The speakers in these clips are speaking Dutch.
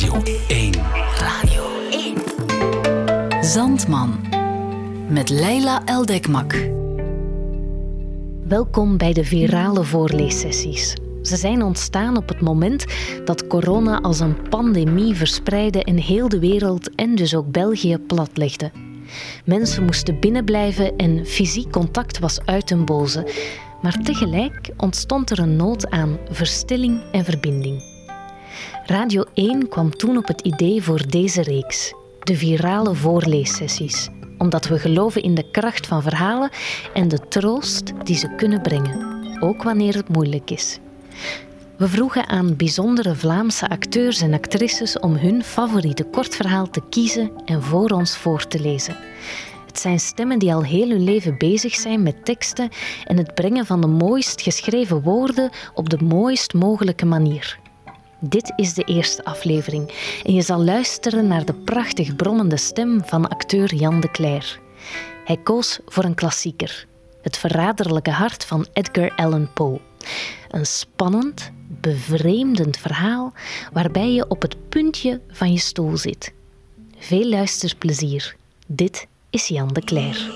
Radio 1. Radio 1. Zandman. Met Leila Eldekmak. Welkom bij de virale voorleessessies. Ze zijn ontstaan op het moment dat corona als een pandemie verspreidde in heel de wereld en dus ook België platlegde. Mensen moesten binnenblijven en fysiek contact was uit den boze. Maar tegelijk ontstond er een nood aan verstilling en verbinding. Radio 1 kwam toen op het idee voor deze reeks, de virale voorleessessies, omdat we geloven in de kracht van verhalen en de troost die ze kunnen brengen, ook wanneer het moeilijk is. We vroegen aan bijzondere Vlaamse acteurs en actrices om hun favoriete kortverhaal te kiezen en voor ons voor te lezen. Het zijn stemmen die al heel hun leven bezig zijn met teksten en het brengen van de mooist geschreven woorden op de mooist mogelijke manier. Dit is de eerste aflevering en je zal luisteren naar de prachtig brommende stem van acteur Jan de Cler. Hij koos voor een klassieker, Het verraderlijke hart van Edgar Allan Poe. Een spannend, bevreemdend verhaal waarbij je op het puntje van je stoel zit. Veel luisterplezier. Dit is Jan de Cler.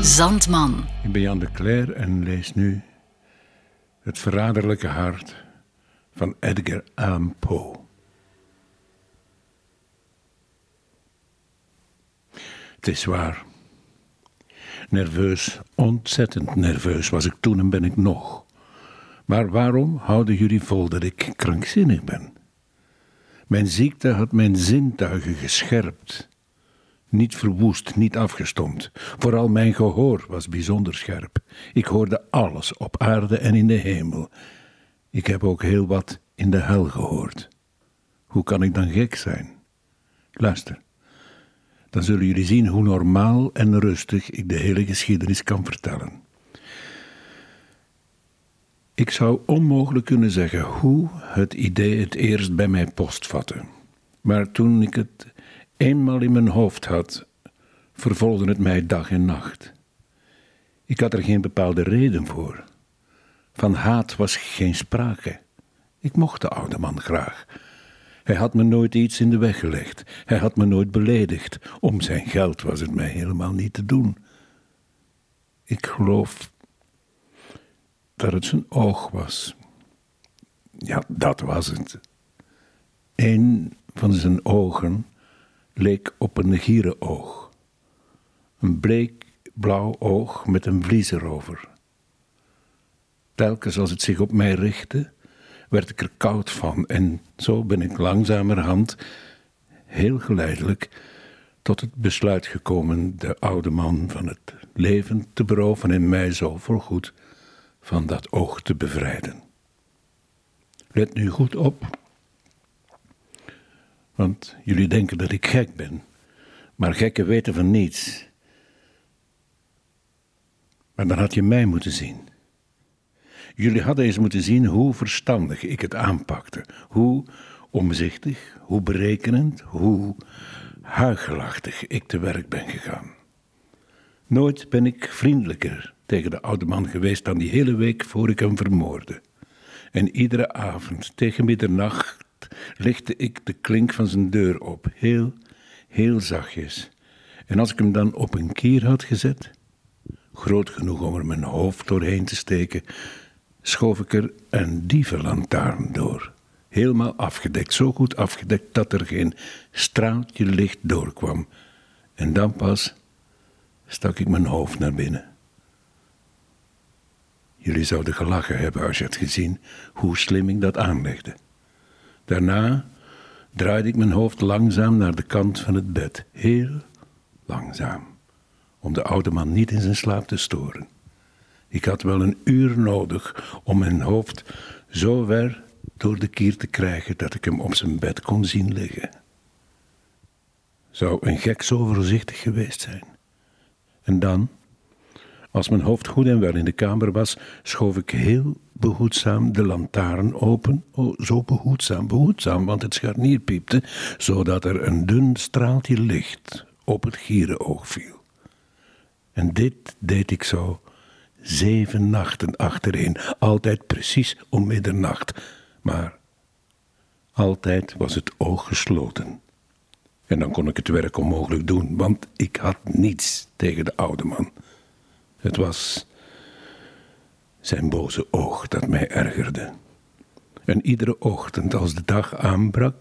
Zandman. Ik ben Jan de Cler en lees nu Het verraderlijke hart van Edgar Allan Poe. Het is waar. Nerveus, ontzettend nerveus was ik toen en ben ik nog. Maar waarom houden jullie vol dat ik krankzinnig ben? Mijn ziekte had mijn zintuigen gescherpt. Niet verwoest, niet afgestompt. Vooral mijn gehoor was bijzonder scherp. Ik hoorde alles op aarde en in de hemel. Ik heb ook heel wat in de hel gehoord. Hoe kan ik dan gek zijn? Luister, dan zullen jullie zien hoe normaal en rustig ik de hele geschiedenis kan vertellen. Ik zou onmogelijk kunnen zeggen hoe het idee het eerst bij mij postvatte. Maar toen ik het eenmaal in mijn hoofd had, vervolgde het mij dag en nacht. Ik had er geen bepaalde reden voor. Van haat was geen sprake. Ik mocht de oude man graag. Hij had me nooit iets in de weg gelegd. Hij had me nooit beledigd. Om zijn geld was het mij helemaal niet te doen. Ik geloof dat het zijn oog was. Ja, dat was het. Een van zijn ogen leek op een gierenoog. Een bleek blauw oog met een vlies erover. Telkens als het zich op mij richtte, werd ik er koud van en zo ben ik langzamerhand, heel geleidelijk, tot het besluit gekomen de oude man van het leven te beroven en mij zo voorgoed van dat oog te bevrijden. Let nu goed op, want jullie denken dat ik gek ben, maar gekken weten van niets. Maar dan had je mij moeten zien. Jullie hadden eens moeten zien hoe verstandig ik het aanpakte. Hoe omzichtig, hoe berekenend, hoe huigelachtig ik te werk ben gegaan. Nooit ben ik vriendelijker tegen de oude man geweest dan die hele week voor ik hem vermoordde. En iedere avond tegen middernacht lichtte ik de klink van zijn deur op, heel, heel zachtjes. En als ik hem dan op een kier had gezet, groot genoeg om er mijn hoofd doorheen te steken, schoof ik er een dievenlantaarn door. Helemaal afgedekt, zo goed afgedekt dat er geen straaltje licht doorkwam. En dan pas stak ik mijn hoofd naar binnen. Jullie zouden gelachen hebben als je had gezien hoe slim ik dat aanlegde. Daarna draaide ik mijn hoofd langzaam naar de kant van het bed, heel langzaam, om de oude man niet in zijn slaap te storen. Ik had wel een uur nodig om mijn hoofd zo ver door de kier te krijgen dat ik hem op zijn bed kon zien liggen. Zou een gek zo voorzichtig geweest zijn? En dan, als mijn hoofd goed en wel in de kamer was, schoof ik heel behoedzaam de lantaarn open. Oh, zo behoedzaam, behoedzaam, want het scharnier piepte, zodat er een dun straaltje licht op het gierenoog viel. En dit deed ik zo zeven nachten achtereen, altijd precies om middernacht. Maar Altijd was het oog gesloten. En dan kon ik het werk onmogelijk doen, want ik had niets tegen de oude man. Het was zijn boze oog dat mij ergerde. En iedere ochtend als de dag aanbrak,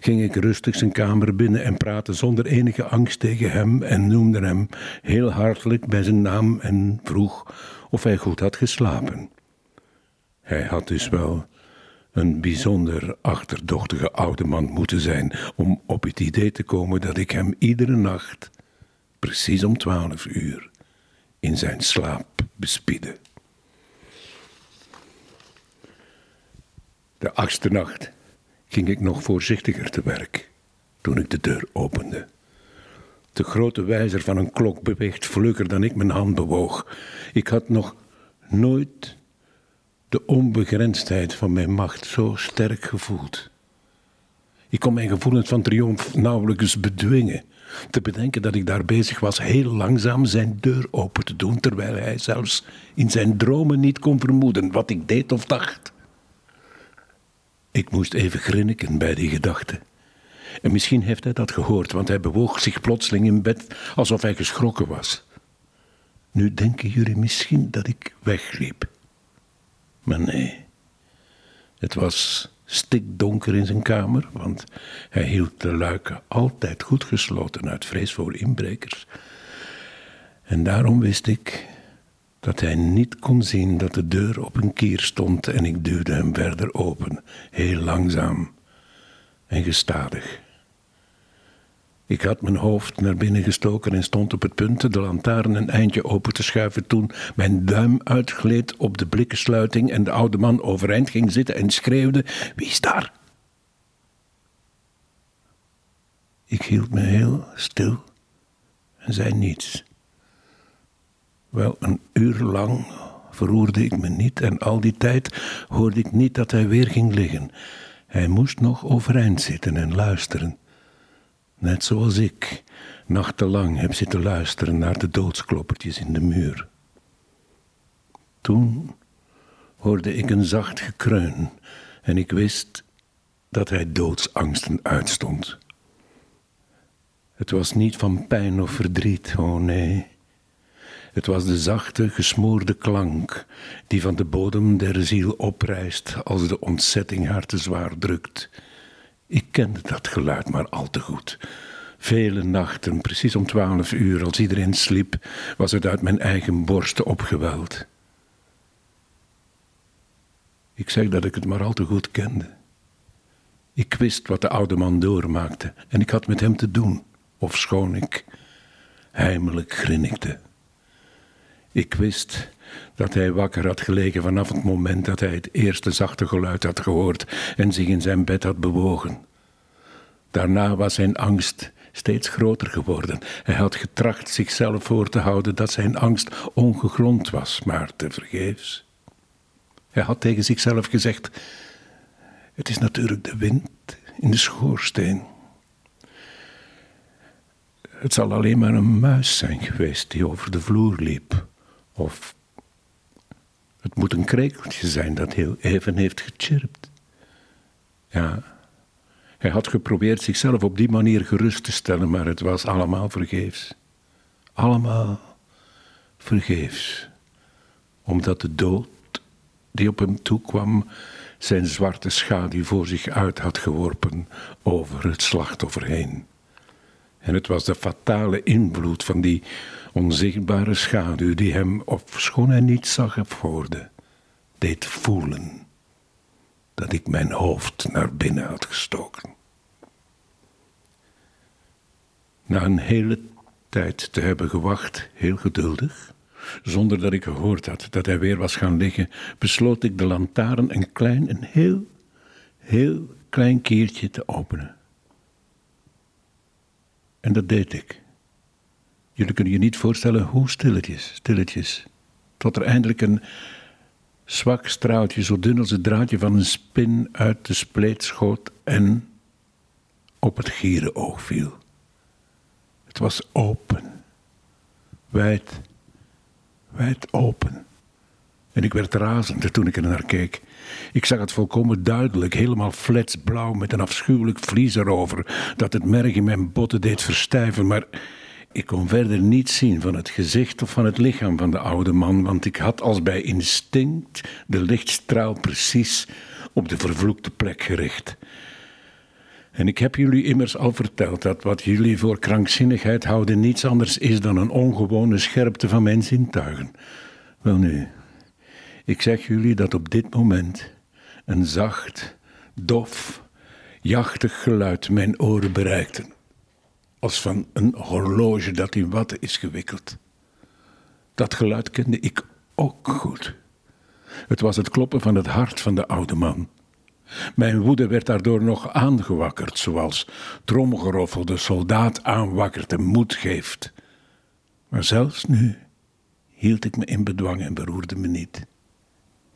ging ik rustig zijn kamer binnen en praatte zonder enige angst tegen hem en noemde hem heel hartelijk bij zijn naam en vroeg of hij goed had geslapen. Hij had dus wel een bijzonder achterdochtige oude man moeten zijn om op het idee te komen dat ik hem iedere nacht, precies om twaalf uur, in zijn slaap bespiedde. De achtste nacht ging ik nog voorzichtiger te werk toen ik de deur opende. De grote wijzer van een klok beweegt vlugger dan ik mijn hand bewoog. Ik had nog nooit de onbegrensdheid van mijn macht zo sterk gevoeld. Ik kon mijn gevoelens van triomf nauwelijks bedwingen. Te bedenken dat ik daar bezig was heel langzaam zijn deur open te doen, terwijl hij zelfs in zijn dromen niet kon vermoeden wat ik deed of dacht. Ik moest even grinniken bij die gedachte. En misschien heeft hij dat gehoord, want hij bewoog zich plotseling in bed alsof hij geschrokken was. Nu denken jullie misschien dat ik wegliep. Maar nee, het was stikdonker in zijn kamer, want hij hield de luiken altijd goed gesloten uit vrees voor inbrekers. En daarom wist ik dat hij niet kon zien dat de deur op een kier stond en ik duwde hem verder open, heel langzaam en gestadig. Ik had mijn hoofd naar binnen gestoken en stond op het punt de lantaarn een eindje open te schuiven toen mijn duim uitgleed op de blikkensluiting en de oude man overeind ging zitten en schreeuwde: Wie is daar? Ik hield me heel stil en zei niets. Wel, een uur lang verroerde ik me niet en al die tijd hoorde ik niet dat hij weer ging liggen. Hij moest nog overeind zitten en luisteren. Net zoals ik nachtenlang heb zitten luisteren naar de doodskloppertjes in de muur. Toen hoorde ik een zacht gekreun en ik wist dat hij doodsangsten uitstond. Het was niet van pijn of verdriet, oh nee. Het was de zachte, gesmoorde klank die van de bodem der ziel oprijst als de ontzetting haar te zwaar drukt. Ik kende dat geluid maar al te goed. Vele nachten, precies om twaalf uur, als iedereen sliep, was het uit mijn eigen borsten opgeweld. Ik zeg dat ik het maar al te goed kende. Ik wist wat de oude man doormaakte en ik had met hem te doen, ofschoon ik heimelijk grinnikte. Ik wist dat hij wakker had gelegen vanaf het moment dat hij het eerste zachte geluid had gehoord en zich in zijn bed had bewogen. Daarna was zijn angst steeds groter geworden. Hij had getracht zichzelf voor te houden dat zijn angst ongegrond was, maar tevergeefs. Hij had tegen zichzelf gezegd: Het is natuurlijk de wind in de schoorsteen. Het zal alleen maar een muis zijn geweest die over de vloer liep. Of het moet een krekeltje zijn dat heel even heeft gechirpt. Ja, hij had geprobeerd zichzelf op die manier gerust te stellen, maar het was allemaal vergeefs. Allemaal vergeefs. Omdat de dood die op hem toekwam zijn zwarte schaduw voor zich uit had geworpen over het slachtoffer heen. En het was de fatale invloed van die onzichtbare schaduw die hem, ofschoon hij niet zag of hoorde, deed voelen dat ik mijn hoofd naar binnen had gestoken. Na een hele tijd te hebben gewacht, heel geduldig, zonder dat ik gehoord had dat hij weer was gaan liggen, besloot ik de lantaarn een klein, een heel, heel klein keertje te openen. En dat deed ik. Jullie kunnen je niet voorstellen hoe stilletjes, stilletjes, tot er eindelijk een zwak straaltje, zo dun als het draadje van een spin, uit de spleet schoot en op het gierenoog viel. Het was open, wijd, wijd open, En ik werd razend toen ik er naar keek. Ik zag het volkomen duidelijk, helemaal fletsblauw met een afschuwelijk vlies erover, dat het merg in mijn botten deed verstijven, maar ik kon verder niets zien van het gezicht of van het lichaam van de oude man, want ik had als bij instinct de lichtstraal precies op de vervloekte plek gericht. En ik heb jullie immers al verteld dat wat jullie voor krankzinnigheid houden niets anders is dan een ongewone scherpte van mijn zintuigen. Welnu, ik zeg jullie dat op dit moment een zacht, dof, jachtig geluid mijn oren bereikte, als van een horloge dat in watten is gewikkeld. Dat geluid kende ik ook goed. Het was het kloppen van het hart van de oude man. Mijn woede werd daardoor nog aangewakkerd, zoals tromgeroffel de soldaat aanwakkert en moed geeft. Maar zelfs nu hield ik me in bedwang en beroerde me niet.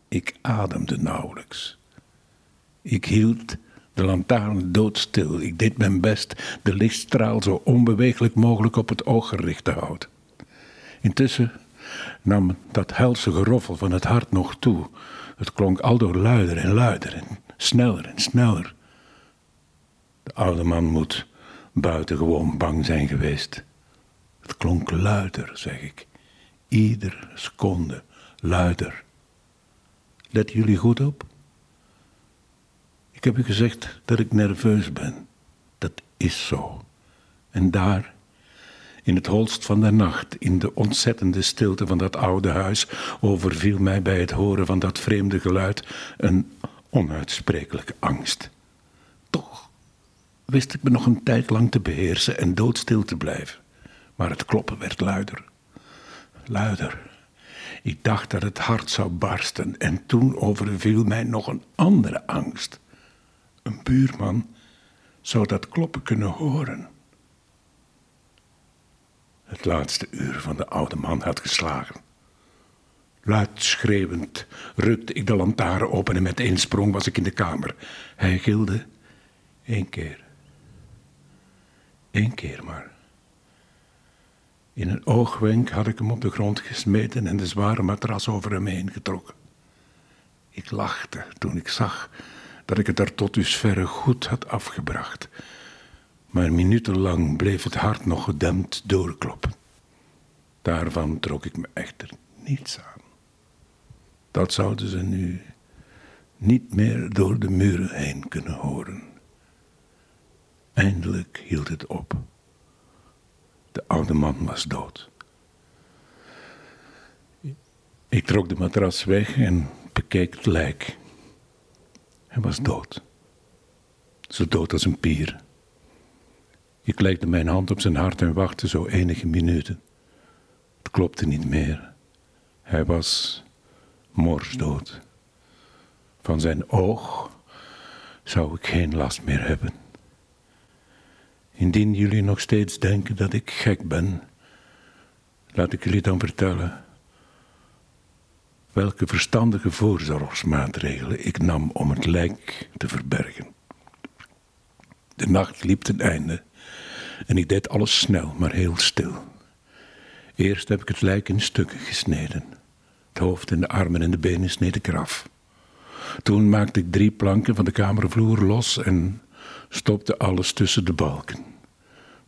Ik ademde nauwelijks. Ik hield de lantaarn doodstil. Ik deed mijn best de lichtstraal zo onbeweeglijk mogelijk op het oog gericht te houden. Intussen nam dat helse geroffel van het hart nog toe. Het klonk aldoor luider en luider en sneller en sneller. De oude man moet buitengewoon bang zijn geweest. Het klonk luider, zeg ik. Ieder seconde luider. Let jullie goed op. Ik heb u gezegd dat ik nerveus ben. Dat is zo. En daar, in het holst van de nacht, in de ontzettende stilte van dat oude huis, overviel mij bij het horen van dat vreemde geluid een onuitsprekelijke angst. Toch wist ik me nog een tijd lang te beheersen en doodstil te blijven. Maar het kloppen werd luider. Luider. Ik dacht dat het hart zou barsten en toen overviel mij nog een andere angst. Een buurman zou dat kloppen kunnen horen. Het laatste uur van de oude man had geslagen. Luid schreeuwend rukte ik de lantaarn open en met één sprong was ik in de kamer. Hij gilde één keer. Eén keer maar. In een oogwenk had ik hem op de grond gesmeten en de zware matras over hem heen getrokken. Ik lachte toen ik zag dat ik het er tot dusverre goed had afgebracht. Maar minutenlang bleef het hart nog gedempt doorkloppen. Daarvan trok ik me echter niets aan. Dat zouden ze nu niet meer door de muren heen kunnen horen. Eindelijk hield het op. De oude man was dood. Ik trok de matras weg en bekeek het lijk. Hij was dood. Zo dood als een pier. Ik legde mijn hand op zijn hart en wachtte zo enige minuten. Het klopte niet meer. Hij was morsdood. Van zijn oog zou ik geen last meer hebben. Indien jullie nog steeds denken dat ik gek ben, laat ik jullie dan vertellen welke verstandige voorzorgsmaatregelen ik nam om het lijk te verbergen. De nacht liep ten einde en ik deed alles snel, maar heel stil. Eerst heb ik het lijk in stukken gesneden. Het hoofd en de armen en de benen sneed ik eraf. Toen maakte ik drie planken van de kamervloer los en stopte alles tussen de balken.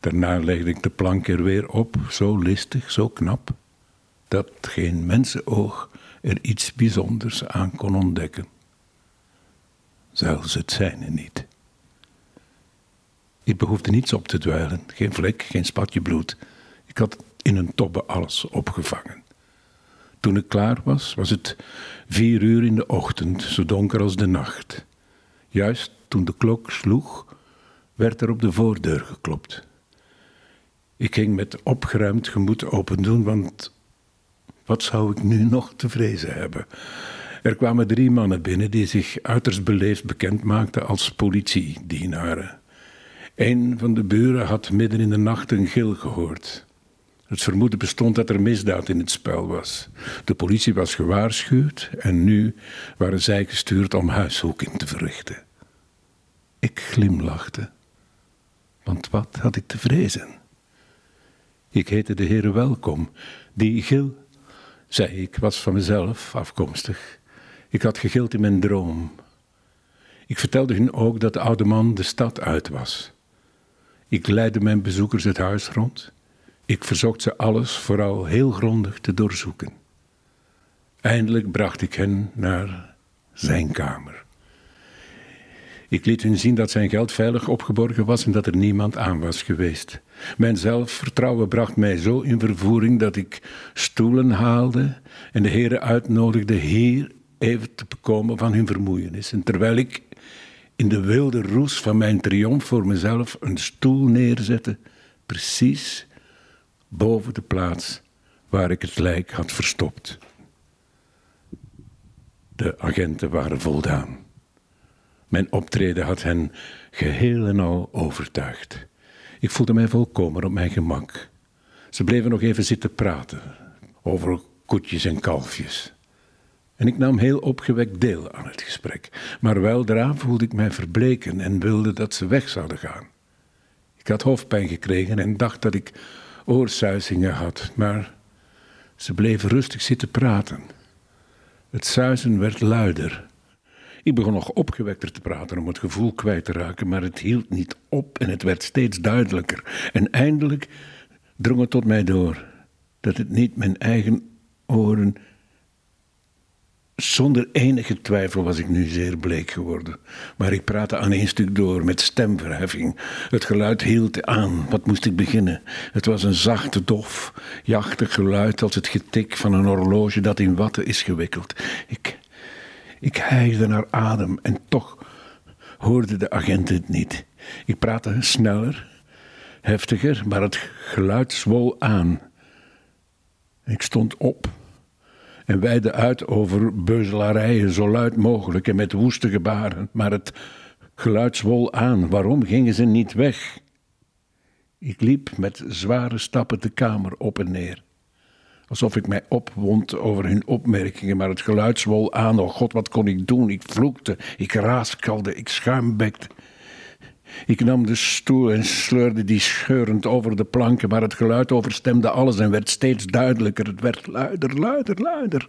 Daarna legde ik de plank er weer op, zo listig, zo knap, dat geen mensenoog er iets bijzonders aan kon ontdekken. Zelfs het zijne niet. Ik behoefde niets op te dweilen, geen vlek, geen spatje bloed. Ik had in een tobbe alles opgevangen. Toen ik klaar was, was het vier uur in de ochtend, zo donker als de nacht. Juist toen de klok sloeg, werd er op de voordeur geklopt. Ik ging met opgeruimd gemoed open doen, want wat zou ik nu nog te vrezen hebben? Er kwamen drie mannen binnen die zich uiterst beleefd bekend maakten als politiedienaren. Een van de buren had midden in de nacht een gil gehoord. Het vermoeden bestond dat er misdaad in het spel was. De politie was gewaarschuwd en nu waren zij gestuurd om huiszoeking te verrichten. Ik glimlachte, want wat had ik te vrezen? Ik heette de heren welkom. Die gil zei ik, was van mezelf afkomstig. Ik had gegild in mijn droom. Ik vertelde hun ook dat de oude man de stad uit was. Ik leidde mijn bezoekers het huis rond. Ik verzocht ze alles vooral heel grondig te doorzoeken. Eindelijk bracht ik hen naar zijn kamer. Ik liet hun zien dat zijn geld veilig opgeborgen was en dat er niemand aan was geweest. Mijn zelfvertrouwen bracht mij zo in vervoering dat ik stoelen haalde en de heren uitnodigde hier even te bekomen van hun vermoeienis. En terwijl ik in de wilde roes van mijn triomf voor mezelf een stoel neerzette, precies boven de plaats waar ik het lijk had verstopt. De agenten waren voldaan. Mijn optreden had hen geheel en al overtuigd. Ik voelde mij volkomen op mijn gemak. Ze bleven nog even zitten praten over koetjes en kalfjes. En ik nam heel opgewekt deel aan het gesprek. Maar weldra voelde ik mij verbleken en wilde dat ze weg zouden gaan. Ik had hoofdpijn gekregen en dacht dat ik oorsuizingen had, maar ze bleven rustig zitten praten. Het suizen werd luider. Ik begon nog opgewekter te praten om het gevoel kwijt te raken, maar het hield niet op en het werd steeds duidelijker. En eindelijk drong het tot mij door dat het niet mijn eigen oren zonder enige twijfel was ik nu zeer bleek geworden. Maar ik praatte aan één stuk door met stemverheffing. Het geluid hield aan. Wat moest ik beginnen? Het was een zacht, dof, jachtig geluid als het getik van een horloge dat in watten is gewikkeld. Ik, ik hijgde naar adem en toch hoorde de agent het niet. Ik praatte sneller, heftiger, maar het geluid zwol aan. Ik stond op en wijde uit over beuzelarijen zo luid mogelijk en met woeste gebaren. Maar het geluid zwol aan. Waarom gingen ze niet weg? Ik liep met zware stappen de kamer op en neer. Alsof ik mij opwond over hun opmerkingen, maar het geluid zwol aan. Oh god, wat kon ik doen? Ik vloekte, ik raaskelde, ik schuimbekte. Ik nam de stoel en sleurde die scheurend over de planken, maar het geluid overstemde alles en werd steeds duidelijker. Het werd luider, luider, luider.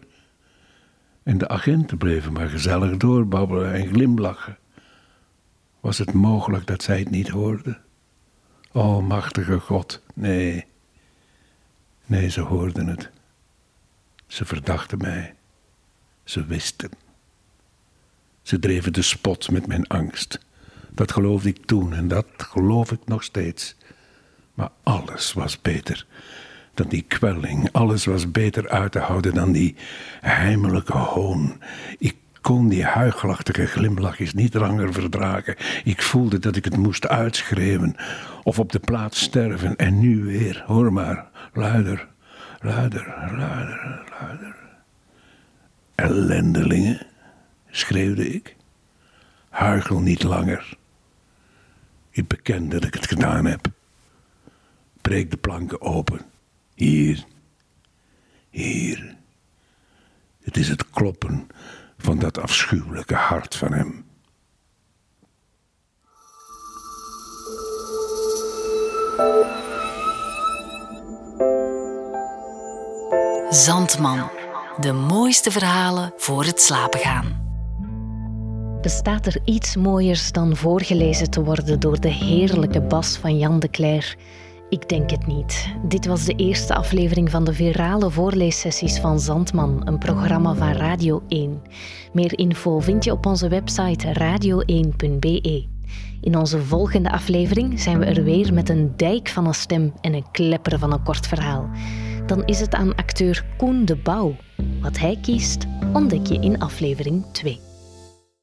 En de agenten bleven maar gezellig doorbabbelen en glimlachen. Was het mogelijk dat zij het niet hoorden? O, machtige God, nee. Nee, ze hoorden het. Ze verdachten mij. Ze wisten. Ze dreven de spot met mijn angst. Dat geloofde ik toen en dat geloof ik nog steeds. Maar alles was beter dan die kwelling. Alles was beter uit te houden dan die heimelijke hoon. Ik kon die huigelachtige glimlachjes niet langer verdragen. Ik voelde dat ik het moest uitschreeuwen of op de plaats sterven. En nu weer, hoor maar, luider, luider, luider, luider. Ellendelingen, schreeuwde ik. Huigel niet langer. Ik beken dat ik het gedaan heb. Breek de planken open. Hier. Hier. Het is het kloppen van dat afschuwelijke hart van hem. Zandman. De mooiste verhalen voor het slapen gaan. Bestaat er iets mooiers dan voorgelezen te worden door de heerlijke bas van Jan de Cler? Ik denk het niet. Dit was de eerste aflevering van de virale voorleessessies van Zandman, een programma van Radio 1. Meer info vind je op onze website radio1.be. In onze volgende aflevering zijn we er weer met een dijk van een stem en een klepper van een kort verhaal. Dan is het aan acteur Koen de Bouw. Wat hij kiest, ontdek je in aflevering 2.